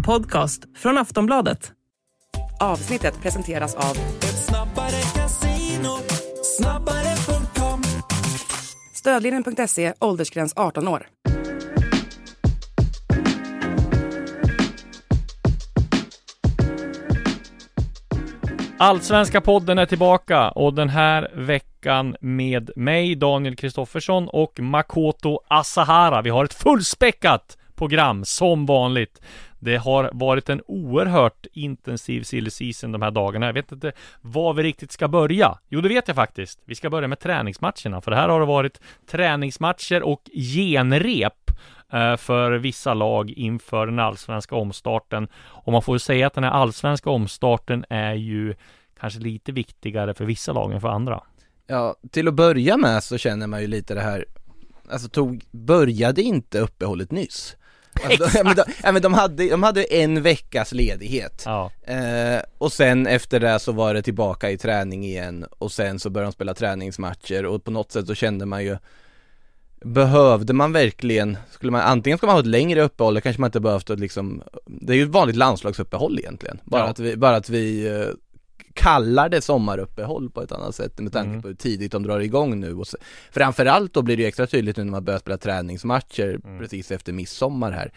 En podcast från Aftonbladet. Avsnittet presenteras av Ett snabbare casino, snabbare.com Stödlinjen.se, åldersgräns 18 år. Allsvenska podden är tillbaka och den här veckan med mig Daniel Kristoffersson och Makoto Asahara. Vi har ett fullspäckat program som vanligt. Det har varit en oerhört intensiv silly season de här dagarna. Jag vet inte var vi riktigt ska börja. Jo, det vet jag faktiskt. Vi ska börja med träningsmatcherna, för det här har det varit träningsmatcher och genrep eh, för vissa lag inför den allsvenska omstarten. Och man får ju säga att den här allsvenska omstarten är ju kanske lite viktigare för vissa lag än för andra. Ja, till att börja med så känner man ju lite det här, alltså tog, började inte uppehållet nyss? De, ja, men de, ja, men de, hade, de hade en veckas ledighet. Ja, eh, Och sen efter det så var det tillbaka i träning igen. Och sen så började de spela träningsmatcher. Och på något sätt så kände man ju Behövde man verkligen, skulle man, antingen ska man ha ett längre uppehåll, eller kanske man inte behövt att liksom Det är ju ett vanligt landslagsuppehåll egentligen, bara Ja. att vi, bara att vi eh, kallar det sommaruppehåll på ett annat sätt med tanke Mm. på hur tidigt de drar igång nu och så, Framförallt då blir det ju extra tydligt nu när man börjar spela träningsmatcher Mm. precis efter midsommar här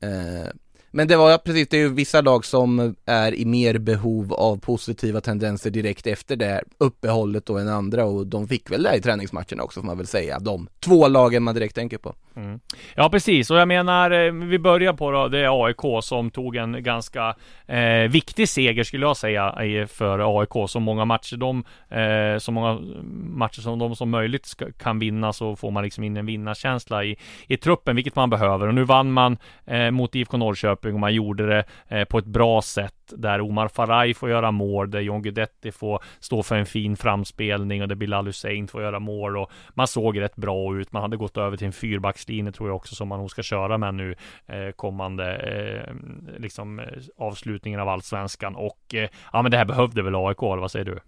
eh, Men det var precis, det är ju vissa lag som är i mer behov av positiva tendenser direkt efter det uppehållet då än andra och de fick väl det i träningsmatcherna också får man väl säga, de två lagen man direkt tänker på Mm. Ja precis, och jag menar, eh, vi börjar på då, det är AIK som tog en ganska eh, viktig seger skulle jag säga för AIK. Så många matcher de, eh, så många matcher som de som möjligt ska, kan vinna så får man liksom in en vinnarkänsla i, i truppen, vilket man behöver. Och nu vann man eh, mot IFK Norrköping och man gjorde det eh, på ett bra sätt där Omar Faraj får göra mål, där John Guidetti får stå för en fin framspelning och där Bilal Hussein får göra mål och man såg rätt bra ut. Man hade gått över till en fyrbackslinje tror jag också som man nog ska köra med nu eh, kommande eh, liksom eh, avslutningen av allsvenskan. Och eh, ja men det här behövde väl AIK eller vad säger du?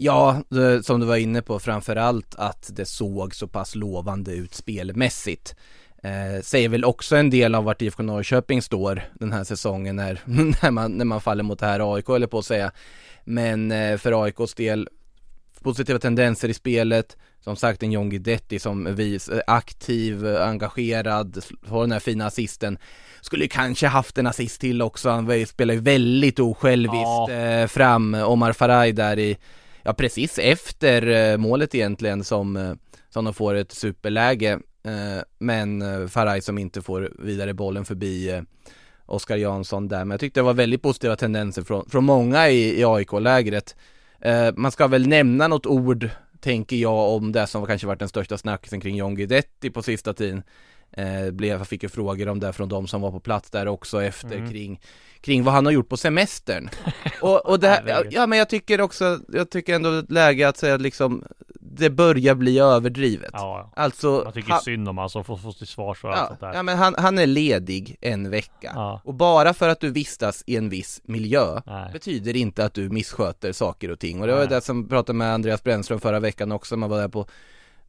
Ja, det, som du var inne på framförallt att det såg så pass lovande ut spelmässigt. Eh, Säger väl också en del av vart IFK Norrköping står den här säsongen när, när, man, när man faller mot det här AIK eller på att säga. Men eh, för AIKs del Positiva tendenser i spelet som sagt en John Guidetti som vis, eh, aktiv, eh, engagerad, har den här fina assisten. Skulle kanske haft en assist till också, han spelar ju väldigt osjälviskt Ja. eh, fram Omar Faraj där i Ja precis efter målet egentligen som, som de får ett superläge. Men Faraj som inte får vidare bollen förbi Oskar Jansson där. Men jag tyckte det var väldigt positiva tendenser från, från många i, i AIK-lägret Man ska väl nämna något ord Tänker jag om det som kanske varit den största snackisen kring John Guidetti på sista tiden eh, blev, fick ju frågor om det från de som var på plats där också efter Mm. kring Kring vad han har gjort på semestern och, och det här, ja, men jag tycker också, jag tycker ändå läge att säga liksom Det börjar bli överdrivet Ja, Alltså jag tycker han, synd om han som får stå till svars för allt ja, sånt där. ja men han, han är ledig en vecka Ja. Och bara för att du vistas i en viss miljö Nej. Betyder inte att du missköter saker och ting Och det var Nej. det som pratade med Andreas Brännström förra veckan också Man var där på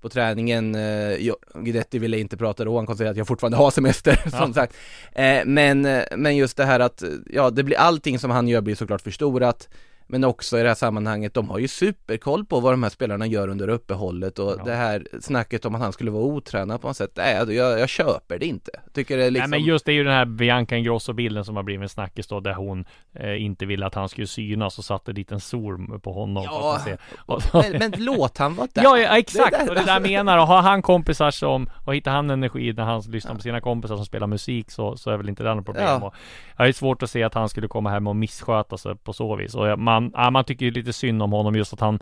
på träningen, eh, Guidetti ville inte prata då, han konstaterade att jag fortfarande har semester Ja. som sagt eh, men, eh, men just det här att, ja det blir allting som han gör blir såklart förstorat Men också i det här sammanhanget, de har ju superkoll på vad de här spelarna gör under uppehållet och Ja. det här snacket om att han skulle vara otränad på något sätt, nej jag, jag köper det inte Tycker det är liksom Nej men just det är ju den här Bianca Ingrosso-bilden som har blivit en snackis då där hon eh, inte ville att han skulle synas och satte dit en sol på honom Ja. Och, men, men låt han vara där Ja, exakt! Det där- och det där menar och har han kompisar som och hittar han energi när han lyssnar på sina kompisar som spelar musik så, så är väl inte det något problem. Ja. Och jag ju svårt att se att han skulle komma hem och missköta sig på så vis. Och jag- man, ja, man tycker ju lite synd om honom just att han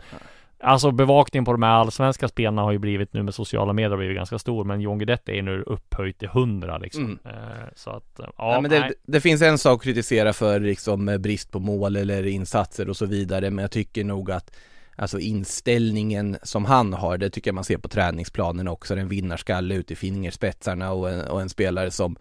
Alltså bevakningen på de här allsvenska spelarna har ju blivit nu med sociala medier har blivit ganska stor men John Guidetti är nu upphöjt till 100 liksom. Mm. Eh, så att, ja, Ja, men nej. det, det finns en sak att kritisera för liksom brist på mål eller insatser och så vidare men jag tycker nog att Alltså inställningen som han har, det tycker jag man ser på träningsplanen också, en vinnarskalle ut i fingerspetsarna och en, och en spelare som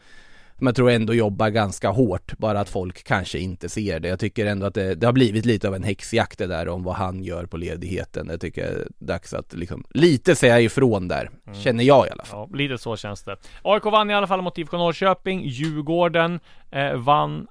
som jag tror ändå jobbar ganska hårt, bara att folk kanske inte ser det. Jag tycker ändå att det, det har blivit lite av en häxjakt det där om vad han gör på ledigheten. Jag tycker det är dags att liksom lite säga ifrån där, känner jag i alla fall. Ja, lite så känns det. AIK vann i alla fall mot IFK Norrköping. Djurgården eh, vann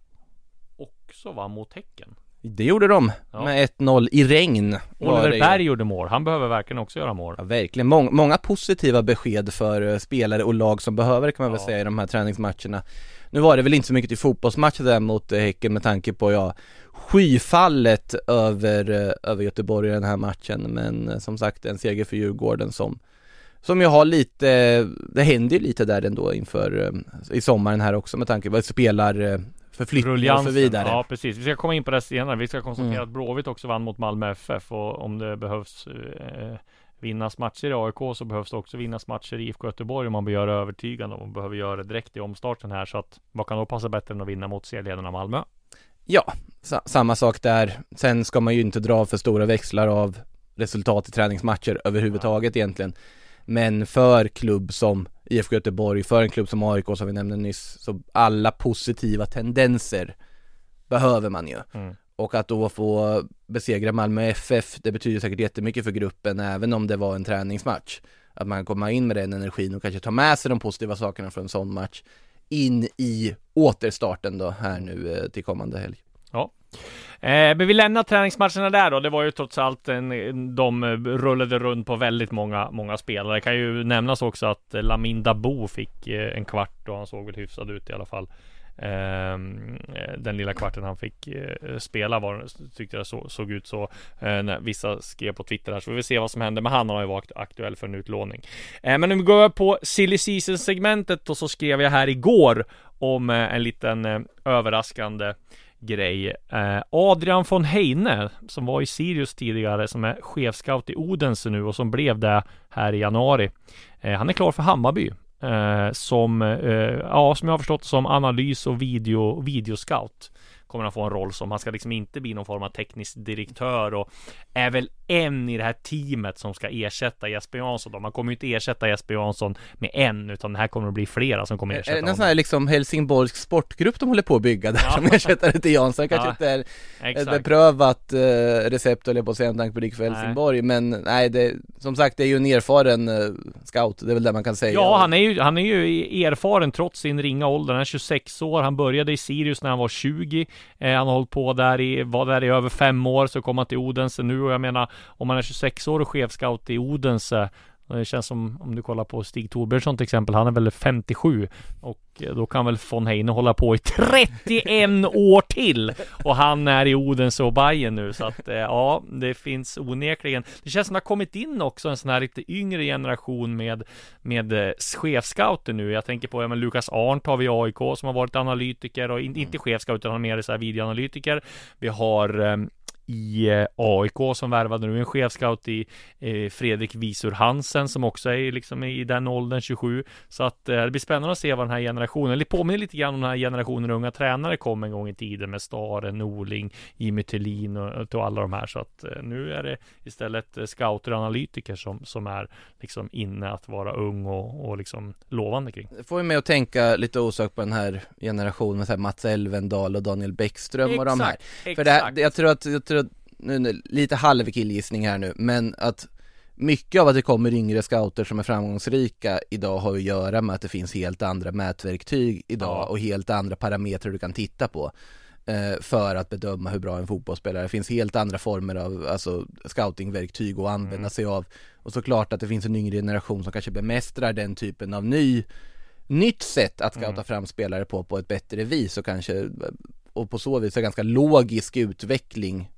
också va, mot Häcken. Det gjorde de Ja. med 1-0 i regn. Oliver. Berg gjorde mål, han behöver verkligen också göra mål. Ja, verkligen. Mång, många positiva besked för eh, spelare och lag som behöver kan man väl Ja. säga i de här träningsmatcherna. Nu var det väl inte så mycket till fotbollsmatcher där mot eh, Häcken med tanke på ja, skyfallet över, eh, över Göteborg i den här matchen. Men som sagt en seger för Djurgården som som ju har lite, det händer ju lite där ändå inför i sommaren här också med tanke på spelar förflyttningar och Rulliansen. vidare. Ja precis, vi ska komma in på det senare. Vi ska konstatera Mm. att Blåvitt också vann mot Malmö FF och om det behövs eh, vinnas matcher i AIK så behövs det också vinnas matcher i IFK Göteborg om man vill göra övertygande och man behöver göra det direkt i omstarten här så att vad kan då passa bättre än att vinna mot serieledarna Malmö? Ja, sa- samma sak där. Sen ska man ju inte dra för stora växlar av resultat i träningsmatcher överhuvudtaget egentligen. Men för klubb som IFK Göteborg, för en klubb som AIK som vi nämnde nyss, så alla positiva tendenser behöver man ju. Mm. Och att då få besegra Malmö FF, det betyder säkert jättemycket för gruppen även om det var en träningsmatch. Att man kommer in med den energin och kanske tar med sig de positiva sakerna från en sån match in i återstarten då här nu eh, till kommande helg. Eh, Eh, men vi lämnar träningsmatcherna där då. Det var ju trots allt en, de eh, rullade runt på väldigt många, många spelare. Det kan ju nämnas också att eh, Lamin Dabo fick en kvart och han såg väl hyfsad ut i alla fall. Ehm, den lilla kvarten han fick spela var, tyckte jag så, såg ut så när vissa skrev på Twitter här så vi får se vad som händer Men han. Har ju varit aktuell för en utlåning. Men om vi går över på silly season segmentet och så skrev jag här igår om en liten överraskande grej. Eh, Adrian von Heine, som var i Sirius tidigare, som är chefscout i Odense nu och som blev det här i januari. Eh, han är klar för Hammarby. Eh, som, ja, som jag har förstått som analys och video, videoscout. Kommer han få en roll som, han ska liksom inte bli någon form av teknisk direktör och är väl en i det här teamet som ska ersätta Jesper Jansson då. Man kommer ju inte ersätta Jesper Jansson med en, utan det här kommer att bli flera som kommer Är ersätta det någon honom. sån här liksom Helsingborgs sportgrupp de håller på att bygga där Ja. som ersättare till Jansson? Kanske Ja, inte är ett Exakt. beprövat eh, recept jag på att säga med tanke på Rik för Nej. Helsingborg men nej det, som sagt det är ju en erfaren eh, scout, det är väl det man kan säga. Ja, han är ju, han är ju erfaren trots sin ringa ålder. Han är 26 år. Han började i Sirius när han var 20. Eh, han har hållit på där i, var där i över fem år, så kom han till Odense nu. Och jag menar, om man är 26 år och chefscout i Odense det känns som om du kollar på Stig Torbjörnsson till exempel, han är väl 57 och eh, då kan väl von Heine hålla på i 31 år till och han är i Odense och Bayern nu så att eh, ja, det finns onekligen. Det känns som det har kommit in också en sån här lite yngre generation med med eh, chefscouter nu. Jag tänker på ja, men Lukas Arndt har vi i AIK som har varit analytiker och in, inte chefscout utan han är mer så här videoanalytiker. Vi har eh, i eh, AIK som värvade nu en chefscout i eh, Fredrik Visur Hansen som också är liksom i den åldern 27 så att eh, det blir spännande att se vad den här generationen, eller påminner lite grann om den här generationen unga tränare kom en gång i tiden med Staren, Norling, Jimmy Thulin och, och alla de här så att eh, nu är det istället scouter och analytiker som, som är liksom inne att vara ung och, och liksom lovande kring. Det får ju mig att tänka lite osökt på den här generationen med så här Mats Elvendal och Daniel Bäckström och de här. För det här, jag tror att, jag tror nu, lite halv killgissning här nu, men att mycket av att det kommer yngre scouter som är framgångsrika idag har att göra med att det finns helt andra mätverktyg idag och helt andra parametrar du kan titta på eh, för att bedöma hur bra en fotbollsspelare är. Det finns helt andra former av alltså, scoutingverktyg att använda Mm. sig av och såklart att det finns en yngre generation som kanske bemästrar den typen av ny nytt sätt att scouta Mm. fram spelare på på ett bättre vis och kanske och på så vis en ganska logisk utveckling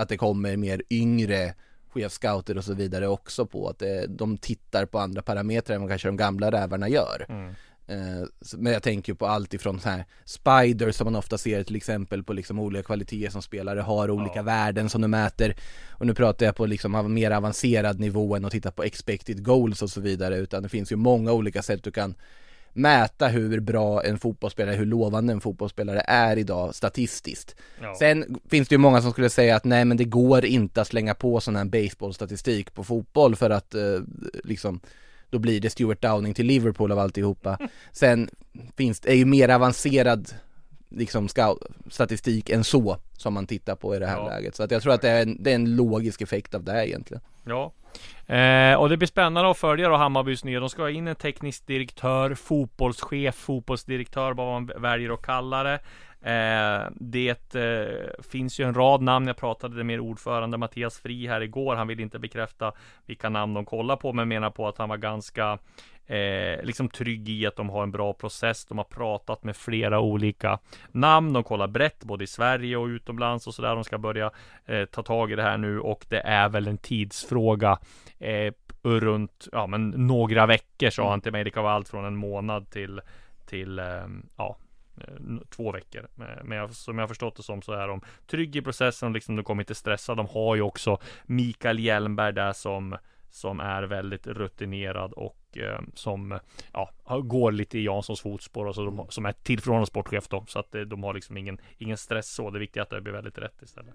att det kommer mer yngre chefscouter och så vidare också på att det, de tittar på andra parametrar än vad kanske de gamla rävarna gör. Mm. Eh, men jag tänker på allt ifrån så här Spider som man ofta ser till exempel på liksom olika kvaliteter som spelare har, olika Ja. värden som de mäter. Och nu pratar jag på liksom mer avancerad nivå än att titta på expected goals och så vidare, utan det finns ju många olika sätt du kan mäta hur bra en fotbollsspelare, hur lovande en fotbollsspelare är idag statistiskt. Ja. Sen finns det ju många som skulle säga att nej men det går inte att slänga på sån här baseballstatistik på fotboll för att eh, liksom då blir det Stuart Downing till Liverpool av alltihopa. Sen finns det, är ju mer avancerad liksom statistik än så som man tittar på i det här Ja. läget. Så att jag tror att det är, en, det är en logisk effekt av det egentligen. Ja, eh, och det blir spännande att följa då Hammarbys nya. De ska ha in en teknisk direktör, fotbollschef, fotbollsdirektör, vad man väljer att kalla det. Eh, det eh, finns ju en rad namn. Jag pratade med ordförande Mattias Fri här igår. Han vill inte bekräfta vilka namn de kollar på, men menar på att han var ganska eh, liksom trygg i att de har en bra process. De har pratat med flera olika namn. De kollar brett både i Sverige och utomlands och sådär. De ska börja eh, ta tag i det här nu och det är väl en tidsfråga eh, runt ja, men några veckor sa han till mig. Det kan vara allt från en månad till till eh, ja, Eh, två veckor. Eh, men jag, som jag har förstått det som så är de trygga i processen, liksom de kommer inte stressa. De har ju också Mikael Hjelmberg där som som är väldigt rutinerad och eh, som ja, går lite i Janssons fotspår och så de, som är tillförordnad sportchef då. Så att eh, de har liksom ingen, ingen stress så. Det viktiga är att det blir väldigt rätt istället.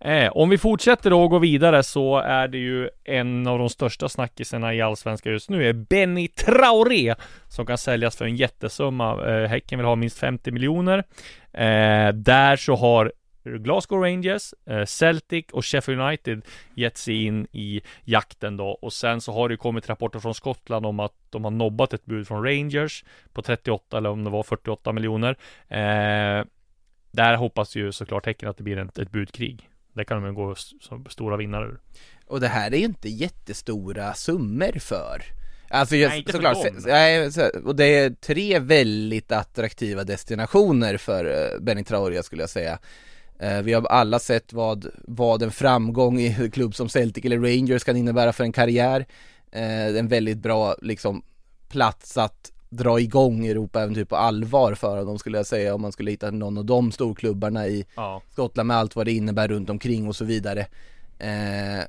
Eh, om vi fortsätter då och går vidare så är det ju en av de största snackisarna i Allsvenskan just nu är Benny Traoré som kan säljas för en jättesumma. Eh, häcken vill ha minst 50 miljoner. Eh, där så har Glasgow Rangers, eh, Celtic och Sheffield United gett sig in i jakten då och sen så har det kommit rapporter från Skottland om att de har nobbat ett bud från Rangers på 38 eller om det var 48 miljoner. Eh, där hoppas ju såklart Häcken att det blir ett, ett budkrig. Det kan de gå som stora vinnare ur. Och det här är ju inte jättestora summor för Alltså just, Nej, inte såklart, dem. nej, så, och det är tre väldigt attraktiva destinationer för uh, Benny Traoré skulle jag säga Eh, Vi har alla sett vad, vad en framgång i klubb som Celtic eller Rangers kan innebära för en karriär Eh, En väldigt bra liksom plats att dra igång Europa-äventyr på allvar för honom skulle jag säga om man skulle hitta någon av de storklubbarna i Ja. Skottland med allt vad det innebär runt omkring och så vidare eh,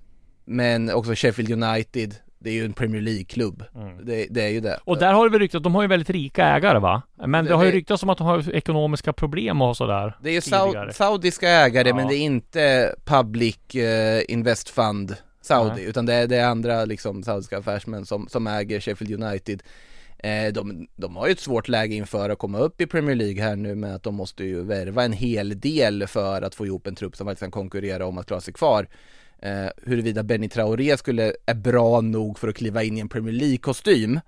Men också Sheffield United, det är ju en Premier League-klubb det, det är ju det Och där har det väl ryktats, de har ju väldigt rika ägare va? Men det, Det- har ju ryktats om att de har ekonomiska problem och sådär Det är ju tidigare. sau- saudiska ägare Ja. men det är inte Public eh, Invest Fund Saudi Nej. utan det är, det är andra liksom saudiska affärsmän som, som äger Sheffield United de, de har ju ett svårt läge inför att komma upp i Premier League här nu med att de måste ju värva en hel del för att få ihop en trupp som faktiskt kan konkurrera om att klara sig kvar eh, Huruvida Benny Traoré skulle, är bra nog för att kliva in i en Premier League-kostym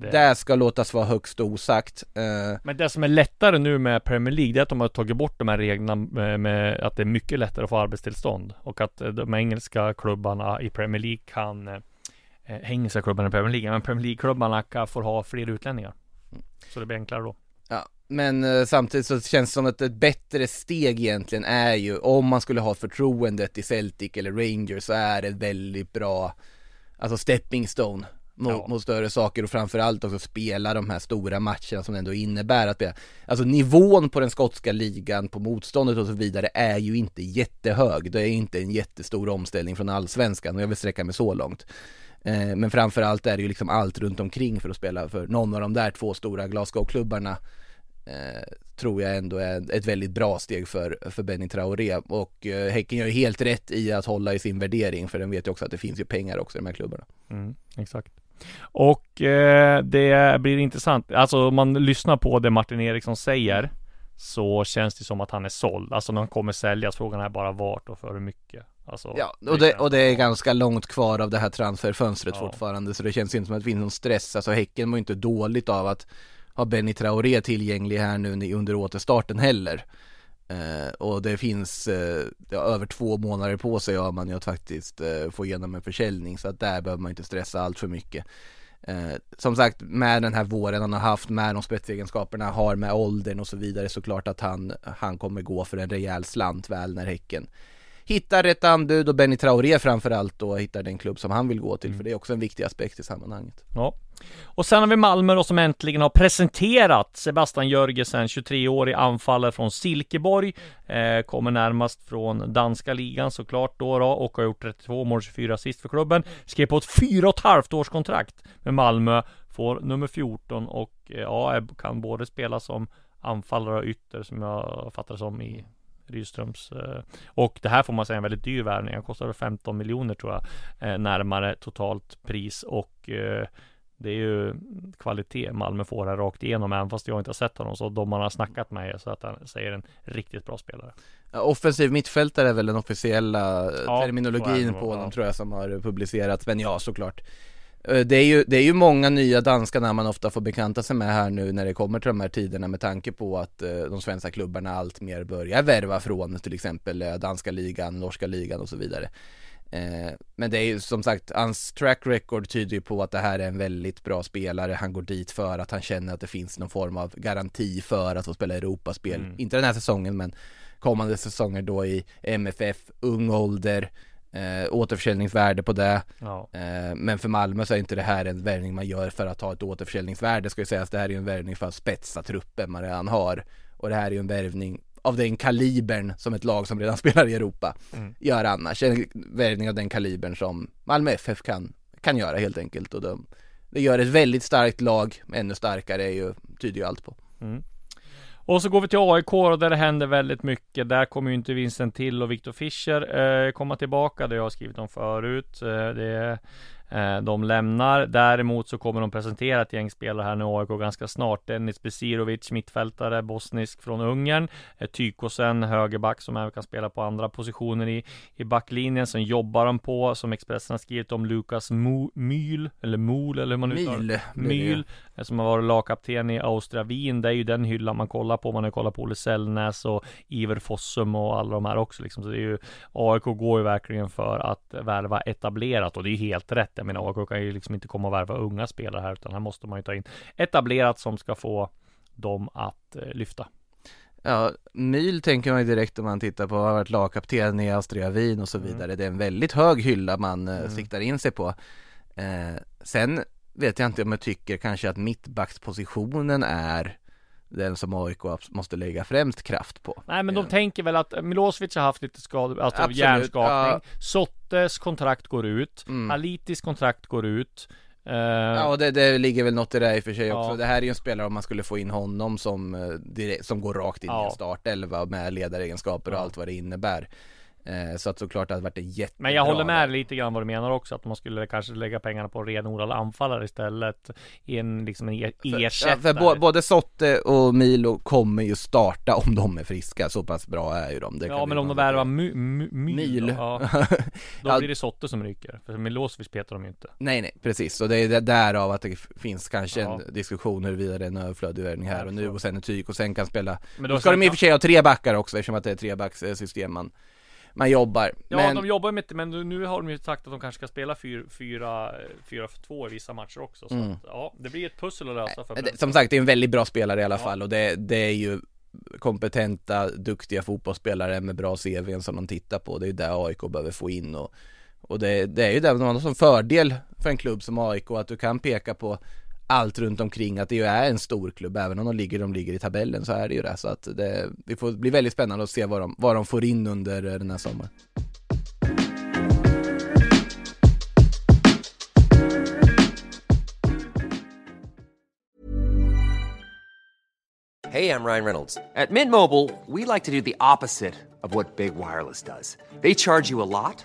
det... Det ska låtas vara högst osagt eh, Men det som är lättare nu med Premier League, det är att de har tagit bort de här reglerna med, att det är mycket lättare att få arbetstillstånd. Och att eh, de engelska klubbarna i Premier League kan eh, Engelska klubbarna i Premier League, men Premier League-klubbarna kan få ha fler utlänningar. Så det blir enklare då. Ja, men eh, samtidigt så känns det som att ett bättre steg egentligen är ju om man skulle ha förtroendet i Celtic eller Rangers så är det väldigt bra Alltså stepping stone mot, Ja. mot större saker och framförallt också spela de här stora matcherna som det ändå innebär att det, Alltså nivån på den skotska ligan, på motståndet och så vidare är ju inte jättehög Det är inte en jättestor omställning från allsvenskan och jag vill sträcka mig så långt Eh, Men framförallt är det ju liksom allt runt omkring för att spela för någon av de där två stora Glasgow-klubbarna eh, Tror jag ändå är ett väldigt bra steg för, för Benny Traoré och eh, Häcken gör ju helt rätt i att hålla i sin värdering för den vet ju också att det finns ju pengar också i de här klubbarna Mm, exakt. Och eh, det blir intressant. Alltså om man lyssnar på det Martin Eriksson säger så känns det som att han är såld. Alltså när han kommer säljas. Frågan är bara vart och för hur mycket. Alltså, Ja, och det, och det är ganska långt kvar av det här transferfönstret Ja. fortfarande så det känns inte som att det finns någon stress, alltså Häcken mår inte dåligt av att ha Benny Traoré tillgänglig här nu under återstarten heller. Eh, Och det finns eh, över två månader på sig har man ju att faktiskt eh, få igenom en försäljning så att där behöver man inte stressa allt för mycket. Eh, som sagt, med den här våren han har haft, med de spetsegenskaperna han har, med åldern och så vidare, såklart att han, han kommer gå för en rejäl slant väl när Häcken hittar rätt anbud och Benny Traoré framförallt då hittar den klubb som han vill gå till, för det är också en viktig aspekt i sammanhanget. Ja. Och sen har vi Malmö då som äntligen har presenterat Sebastian Jörgensen, 23-årig anfallare från Silkeborg. Eh, kommer närmast från danska ligan såklart då, då och har gjort 32 mål, 24 assist för klubben. Skrev på ett fyra och ett halvt års kontrakt med Malmö. Får nummer 14 och eh, ja, kan både spela som anfallare och ytter som jag fattar som i Rydströms eh, Och det här får man säga är en väldigt dyr värvning. Den kostade 15 miljoner tror jag eh, Närmare totalt pris och eh, det är ju kvalitet Malmö får här rakt igenom, även fast jag inte har sett honom. Så de man har snackat med så att han säger en riktigt bra spelare. Offensiv mittfältare är väl den officiella Ja, terminologin är på honom ja. tror jag som har publicerats, men ja såklart. Eh, Det är, ju, det är ju många nya danska namn man ofta får bekanta sig med här nu när det kommer till de här tiderna med tanke på att eh, de svenska klubbarna allt mer börjar värva från till exempel eh, danska ligan, norska ligan och så vidare. Men det är ju som sagt, hans track record tyder ju på att det här är en väldigt bra spelare. Han går dit för att han känner att det finns någon form av garanti för att få spela Europaspel. Mm. Inte den här säsongen men kommande säsonger då i MFF, ung ålder, eh, återförsäljningsvärde på det. Ja. Eh, men för Malmö så är inte det här en värvning man gör för att ha ett återförsäljningsvärde ska ju sägas. Det här är ju en värvning för att spetsa truppen man redan har. Och det här är ju en värvning av den kalibern som ett lag som redan spelar i Europa Mm. gör annars. En värvning av den kalibern som Malmö FF kan, kan göra helt enkelt. Och de, det gör ett väldigt starkt lag, ännu starkare är ju, tyder ju allt på. Och så går vi till AIK och där det händer väldigt mycket. Där kommer ju inte Vincent till och Viktor Fischer eh, komma tillbaka. Det jag har skrivit om förut. Eh, det, eh, de lämnar. Däremot så kommer de presentera ett gäng spelare här nu AIK ganska snart. Dennis Besirovic, mittfältare, bosnisk från Ungern. Eh, Tykosen, högerback som även kan spela på andra positioner i, i backlinjen. Sen jobbar de på, som Expressen har skrivit om, Lukas Myhl, eller Mol, eller hur man uttalar det. Myl, eh, som har varit lagkapten i Austria Wien. Det är ju den hyllan man kollar på. Man har kollat på Olle Sällnäs och Iver Fossum och alla de här också liksom. Så det är ju AIK går ju verkligen för att värva etablerat och det är ju helt rätt. Jag menar AIK kan ju liksom inte komma och värva unga spelare här utan här måste man ju ta in etablerat som ska få dem att eh, lyfta. Ja, Myl tänker man ju direkt om man tittar på, har varit lagkapten i Austria Wien och så Mm. vidare. Det är en väldigt hög hylla man eh, Mm. siktar in sig på. Eh, sen vet jag inte om jag tycker kanske att mittbackspositionen är den som AIK måste lägga främst kraft på. Nej men de Ja. tänker väl att Milosevic har haft lite skador, alltså Absolut, hjärnskakning. Sottes kontrakt går ut. Mm. Alitis kontrakt går ut. Eh, Ja, och det, det ligger väl något i det i och för sig Ja. också. Det här är ju en spelare om man skulle få in honom som, eh, direkt, som går rakt in i Ja. en startelva med ledaregenskaper och Ja. allt vad det innebär. Eh, så att såklart det hade varit en jättebra Men jag håller med lite grann vad du menar också att man skulle kanske lägga pengarna på renodlade anfallare istället i en liksom en e- För, ersättare. ja, för bo, både Sotte och Milo kommer ju starta om de är friska, så pass bra är ju de. Det ja men om de värvar my, my, då, ja, då blir det Sotte som ryker. För Milosevic petar de ju inte. Nej nej, precis. Och det är därav att det finns kanske Ja. en diskussion huruvida det är en överflödig värvning här och nu och sen en tyk och sen kan spela Men Då ska de i och för sig ha tre backar också eftersom att det är trebackssystem man, man jobbar. Ja men, de jobbar med men nu- har de ju sagt att de kanske ska spela 4-2 i vissa matcher också. Så Mm. att, ja, det blir ett pussel att lösa för Brentford. som sagt, det är en väldigt bra spelare i alla Ja. fall och det, det är ju kompetenta, duktiga fotbollsspelare med bra CVn som de tittar på. Det är ju det AIK behöver få in och, och det, det är ju det man har som fördel för en klubb som AIK att du kan peka på allt runt omkring att det ju är en stor klubb även om de ligger, de ligger i tabellen så är det ju det så att det, det får bli väldigt spännande att se vad de, vad de får in under eh, den här sommaren. Hej, jag heter Ryan Reynolds. At Mint Mobile, we like to do the opposite of what Big Wireless does. They charge you a lot,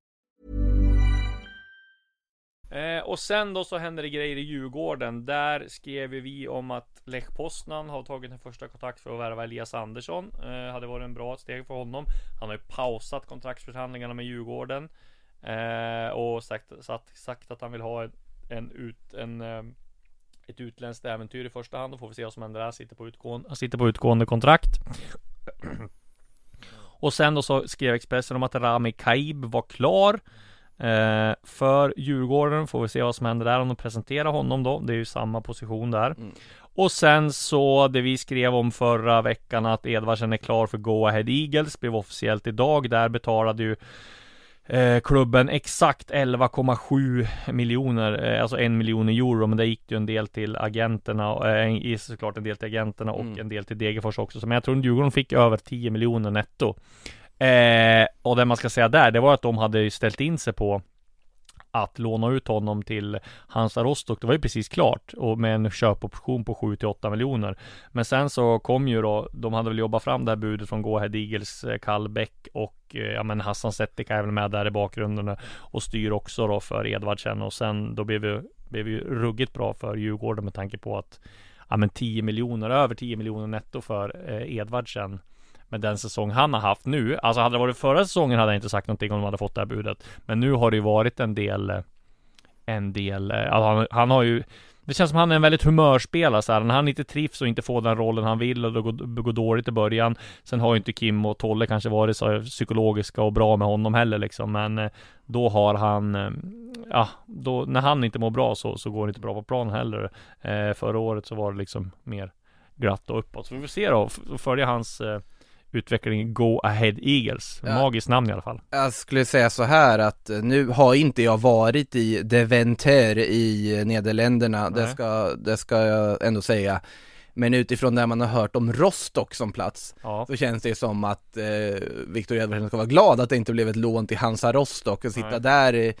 Eh, och sen då så händer det grejer i Djurgården. Där skrev vi om att Lech Poznan har tagit en första kontakt för att värva Elias Andersson. Eh, hade varit en bra steg för honom. Han har ju pausat kontraktsförhandlingarna med Djurgården. Eh, och sagt, sagt, sagt att han vill ha en, en, ut, en, eh, ett utländskt äventyr i första hand. Då får vi se vad som händer där. Sitter på utgående, han sitter på utgående kontrakt. Och sen då så skrev Expressen om att Rami Kaib var klar eh, för Djurgården. Får vi se vad som händer där om de presenterar honom då. Det är ju samma position där. Mm. Och sen så det vi skrev om förra veckan att Edvardsen är klar för Go Ahead Eagles blev officiellt idag. Där betalade ju eh, klubben exakt 11,7 miljoner, eh, alltså en miljon euro, men det gick ju en del till agenterna, eh, såklart en del till agenterna och Mm. en del till Degerfors också. Så men jag tror att Djurgården fick över 10 miljoner netto. Eh, och det man ska säga där, det var att de hade ju ställt in sig på att låna ut honom till Hansa Rostock. Det var ju precis klart och med en köpoption på 7 till 8 miljoner. Men sen så kom ju då, de hade väl jobbat fram det här budet från Go Ahead Eagles, eh, Kallbäck och eh, ja men Hassan Settika är väl med där i bakgrunden och styr också då för Edvardsen och sen då blev ju, blev ju ruggigt bra för Djurgården med tanke på att ja men 10 miljoner, över 10 miljoner netto för eh, Edvardsen med den säsong han har haft nu. Alltså hade det varit förra säsongen hade jag inte sagt någonting om de hade fått det här budet. Men nu har det ju varit en del eh, En del, eh, alltså han, han har ju Det känns som han är en väldigt humörspelare så här. När han inte trivs och inte får den rollen han vill och det går, går dåligt i början Sen har ju inte Kim och Tolle kanske varit så psykologiska och bra med honom heller liksom Men eh, Då har han Ja, då, när han inte mår bra så, så går det inte bra på planen heller eh, Förra året så var det liksom mer glatt och uppåt. Så vi får se då, följa hans eh, utveckling Go Ahead Eagles. Ja. Magiskt namn i alla fall. Jag skulle säga så här att eh, nu har inte jag varit i Deventer i eh, Nederländerna, det ska, det ska jag ändå säga. Men utifrån det man har hört om Rostock som plats Ja, så känns det som att eh, Viktor Edvardsen ska vara glad att det inte blev ett lån till Hansa Rostock och sitta Nej. där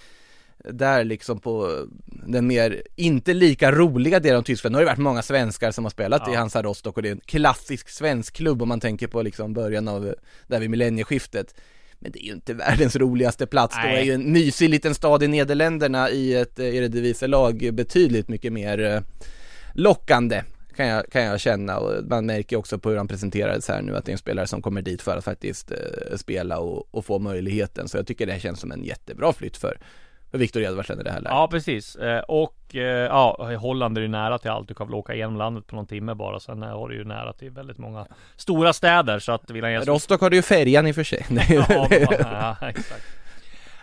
där liksom på den mer, inte lika roliga delen av Tyskland. Nu har det varit många svenskar som har spelat i Ja. Hansa Rostock och det är en klassisk svensk klubb om man tänker på liksom början av, där vid millennieskiftet. Men det är ju inte världens roligaste plats, Nej. är ju en mysig liten stad i Nederländerna i ett eh, Eredivisie-lag betydligt mycket mer eh, lockande kan jag, kan jag känna och man märker också på hur han presenterades här nu att det är en spelare som kommer dit för att faktiskt eh, spela och, och få möjligheten så jag tycker det känns som en jättebra flytt för, för Viktor Edvardsen i det här läget. ja precis. Eh, och eh, ja, Holland är ju nära till allt. Du kan väl åka igenom landet på någon timme bara. Sen har du ju nära till väldigt många stora städer. Så att han ge Rostock har du ju färjan i och för sig. Det ja, ja, exakt.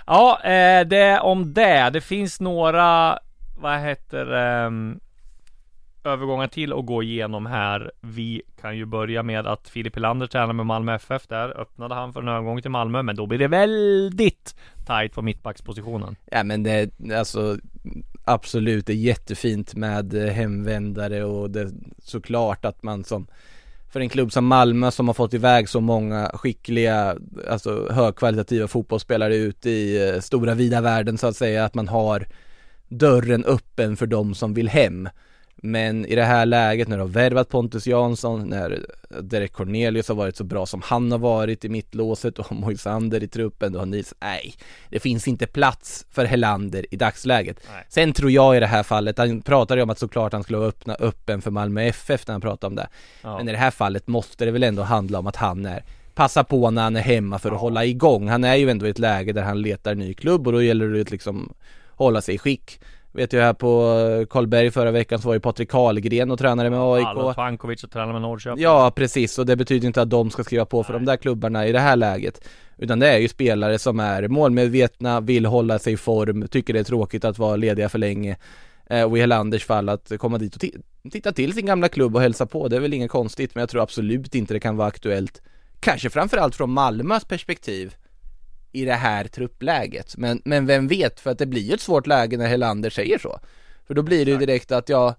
Ja, eh, det om det. Det finns några, vad heter ehm, övergångar till att gå igenom här. Vi kan ju börja med att Filip Helander tränar med Malmö FF. Där öppnade han för en övergång till Malmö, men då blir det väldigt Tight på mittbackspositionen. Ja men det, alltså absolut, det är jättefint med eh, hemvändare och det såklart att man som för en klubb som Malmö som har fått iväg så många skickliga, alltså högkvalitativa fotbollsspelare ut i eh, stora vida världen så att säga, att man har dörren öppen för de som vill hem. Men i det här läget när du har värvat Pontus Jansson, när Derek Cornelius har varit så bra som han har varit i mittlåset och Moisander i truppen, du har Nils, nej, det finns inte plats för Helander i dagsläget. Nej. Sen tror jag i det här fallet, han pratade ju om att såklart han skulle öppna, öppen för Malmö FF när han pratade om det. Ja. Men i det här fallet måste det väl ändå handla om att han är Passa på när han är hemma för att hålla igång. Han är ju ändå i ett läge där han letar ny klubb och då gäller det att liksom hålla sig i skick. Vet jag här på eh, Karlberg förra veckan så var ju Patrik Karlgren och tränade med AIK. Alla Pankovic och tränar med Norrköping. Ja precis. Och det betyder inte att de ska skriva på för de där klubbarna i det här läget. Utan det är ju spelare som är målmedvetna, vill hålla sig i form, tycker det är tråkigt att vara lediga för länge. Eh, Och i Helanders fall att komma dit och ti- titta till sin gamla klubb och hälsa på, det är väl inget konstigt. Men jag tror absolut inte det kan vara aktuellt. Kanske framförallt från Malmös perspektiv i det här truppläget men, men vem vet för att det blir ju ett svårt läge när Helander säger så För då blir det ju direkt att jag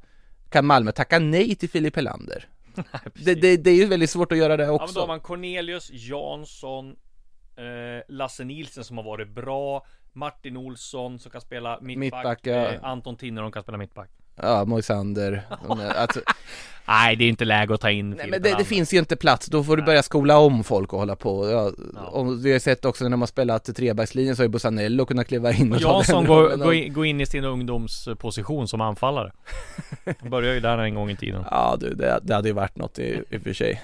kan Malmö tacka nej till Filip Helander? det, det, det är ju väldigt svårt att göra det Ja men då också. har man Cornelius, Jansson, eh, Lasse Nilsen som har varit bra Martin Olsson som kan spela mittback, Mittback, ja. eh, Anton Tinneron kan spela mittback Ja, Moisander. alltså, Nej det är inte läge att ta in nej, men det, det finns ju inte plats, då får du börja skola om folk och hålla på. Ja, Ja. och vi har sett också när de har spelat trebackslinjen så har ju Busanello kunnat kliva in och, Och Jansson går, går, in, går in i sin ungdomsposition som anfallare Han började ju där en gång i tiden Ja du, det, det hade ju varit något i, i och för sig.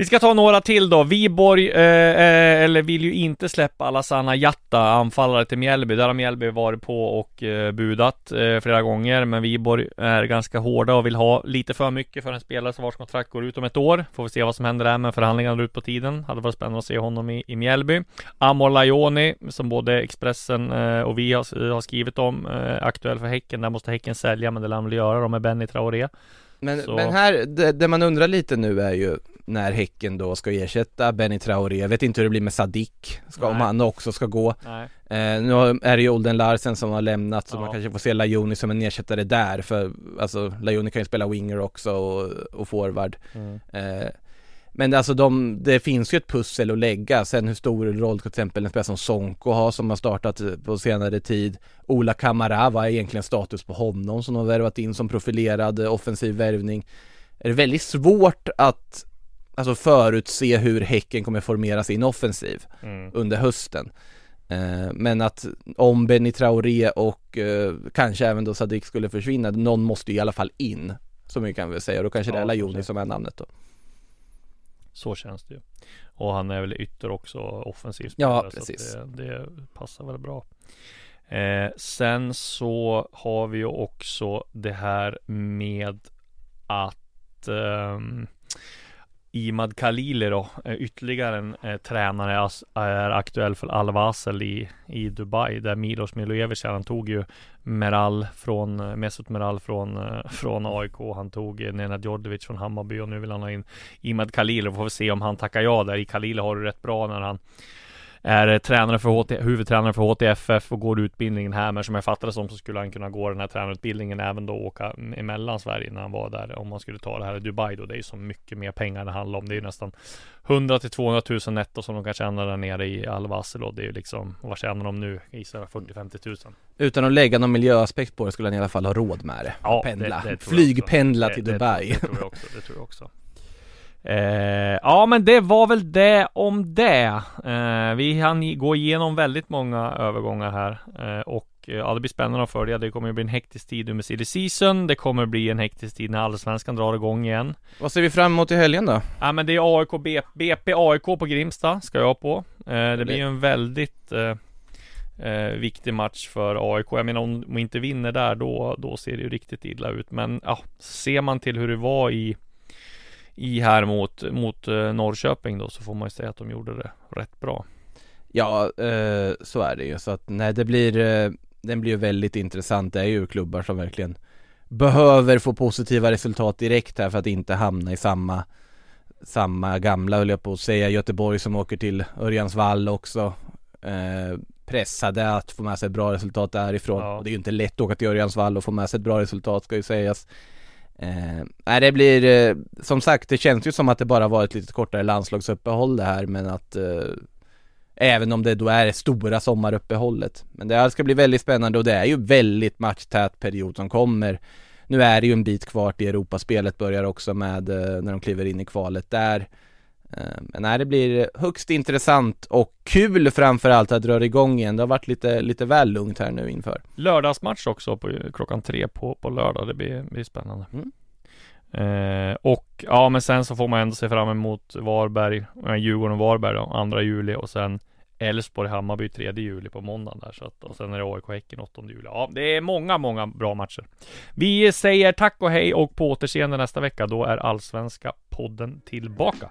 Vi ska ta några till då. Viborg, eh, eh eller vill ju inte släppa Alassana Jatta, anfallare till Mjällby. Där har Mjällby varit på och eh, budat eh, flera gånger. Men Viborg är ganska hårda och vill ha lite för mycket för en spelare som vars kontrakt går ut om ett år. Får vi se vad som händer där men förhandlingarna drar ut på tiden. Hade varit spännande att se honom i, i Mjällby. Amor Lajoni, som både Expressen eh, och vi har, har skrivit om, eh, aktuell för Häcken. Där måste Häcken sälja, men det lär de väl göra då med Benny Traoré. Men, Så- men här, det, det man undrar lite nu är ju när Häcken då ska ersätta Benny Traoré, jag vet inte hur det blir med Sadik, ska, om han också ska gå. Nej. Eh, nu är det ju Olden Larsen som har lämnat så Ja. man kanske får se Lajoni som en ersättare där för alltså Lajoni kan ju spela winger också och, och forward. Mm. Eh, men alltså de, det finns ju ett pussel att lägga, sen hur stor roll till exempel en spelare som Sonko har som har startat på senare tid. Ola Kamara, vad är egentligen status på honom som de har värvat in som profilerad eh, offensiv värvning? Är det väldigt svårt att alltså förutse hur Häcken kommer formera sin offensiv Mm. under hösten. Eh, men att om Benny Traoré och eh, kanske även då Sadik skulle försvinna, någon måste ju i alla fall in. Så mycket kan vi säga, då kanske det Ja, är så Lajoni som är namnet då. Så känns det ju. Och han är väl ytter också offensiv Ja, spelare, så precis. Det, det passar väl bra. Eh, sen så har vi ju också det här med att ehm, Imad Khalili då, eh, ytterligare en eh, tränare är aktuell för Al Wasel i, i Dubai där Milos Milojevic han tog ju Meral från eh, Mesut Meral från, eh, från AIK. Han tog Nenad Djordjevic från Hammarby och nu vill han ha in Imad Khalili. och får vi se om han tackar ja där. I Khalili har du rätt bra när han är tränare för HT, huvudtränare för HTFF och går utbildningen här. Men som jag fattade som så skulle han kunna gå den här tränarutbildningen även då åka emellan Sverige när han var där. Om man skulle ta det här i Dubai då. Det är ju så mycket mer pengar det handlar om. Det är ju nästan 100 till 200 000 netto som de kan tjäna där nere i Al Wasl och det är ju liksom, vad tjänar de nu? Gissar jag 40-50 000. Utan att lägga någon miljöaspekt på det skulle han i alla fall ha råd med det. Ja, Pendla. det- det Flygpendla till Dubai. Det, det tror jag också. Det tror jag också. Eh, ja men det var väl det om det. Eh, vi hann gå igenom väldigt många övergångar här. Eh, och eh, ja, det blir spännande att följa. Det kommer att bli en hektisk tid under silly season. Det kommer att bli en hektisk tid när Allsvenskan drar igång igen. Vad ser vi fram emot i helgen då? Ja men det är AIK, BP, AIK på Grimsta ska jag på. Eh, det blir ju en väldigt eh, eh, viktig match för AIK. Jag menar om de inte vinner där då, då ser det ju riktigt illa ut. Men ja, ser man till hur det var i i här mot, mot eh, Norrköping då så får man ju säga att de gjorde det rätt bra. Ja, eh, så är det ju. Så att nej, det blir, eh, den blir ju väldigt intressant. Det är ju klubbar som verkligen behöver få positiva resultat direkt här för att inte hamna i samma samma gamla höll jag på att säga Göteborg som åker till Örjansvall också eh, pressade att få med sig ett bra resultat därifrån Ja. och det är ju inte lätt att åka till Örjansvall och få med sig ett bra resultat ska ju sägas eh, Nej det blir eh, som sagt det känns ju som att det bara var ett lite kortare landslagsuppehåll det här men att eh, Även om det då är det stora sommaruppehållet. Men det här ska bli väldigt spännande och det är ju väldigt matchtät period som kommer. Nu är det ju en bit kvar till Europaspelet börjar också med eh, när de kliver in i kvalet där. Eh, men nej, det blir högst intressant och kul framförallt att dra igång igen Det har varit lite, lite väl lugnt här nu inför Lördagsmatch också på klockan tre på, på lördag. Det blir, blir spännande. Mm. Eh, och ja, men sen så får man ändå se fram emot Varberg, eh, Djurgården och Varberg då, 2 juli och sen Elfsborg, Hammarby 3 juli på måndagen där så att, och sen är det AIK Häcken 8 juli. Ja, det är många, många bra matcher. Vi säger tack och hej och på återseende nästa vecka. Då är Allsvenska podden tillbaka.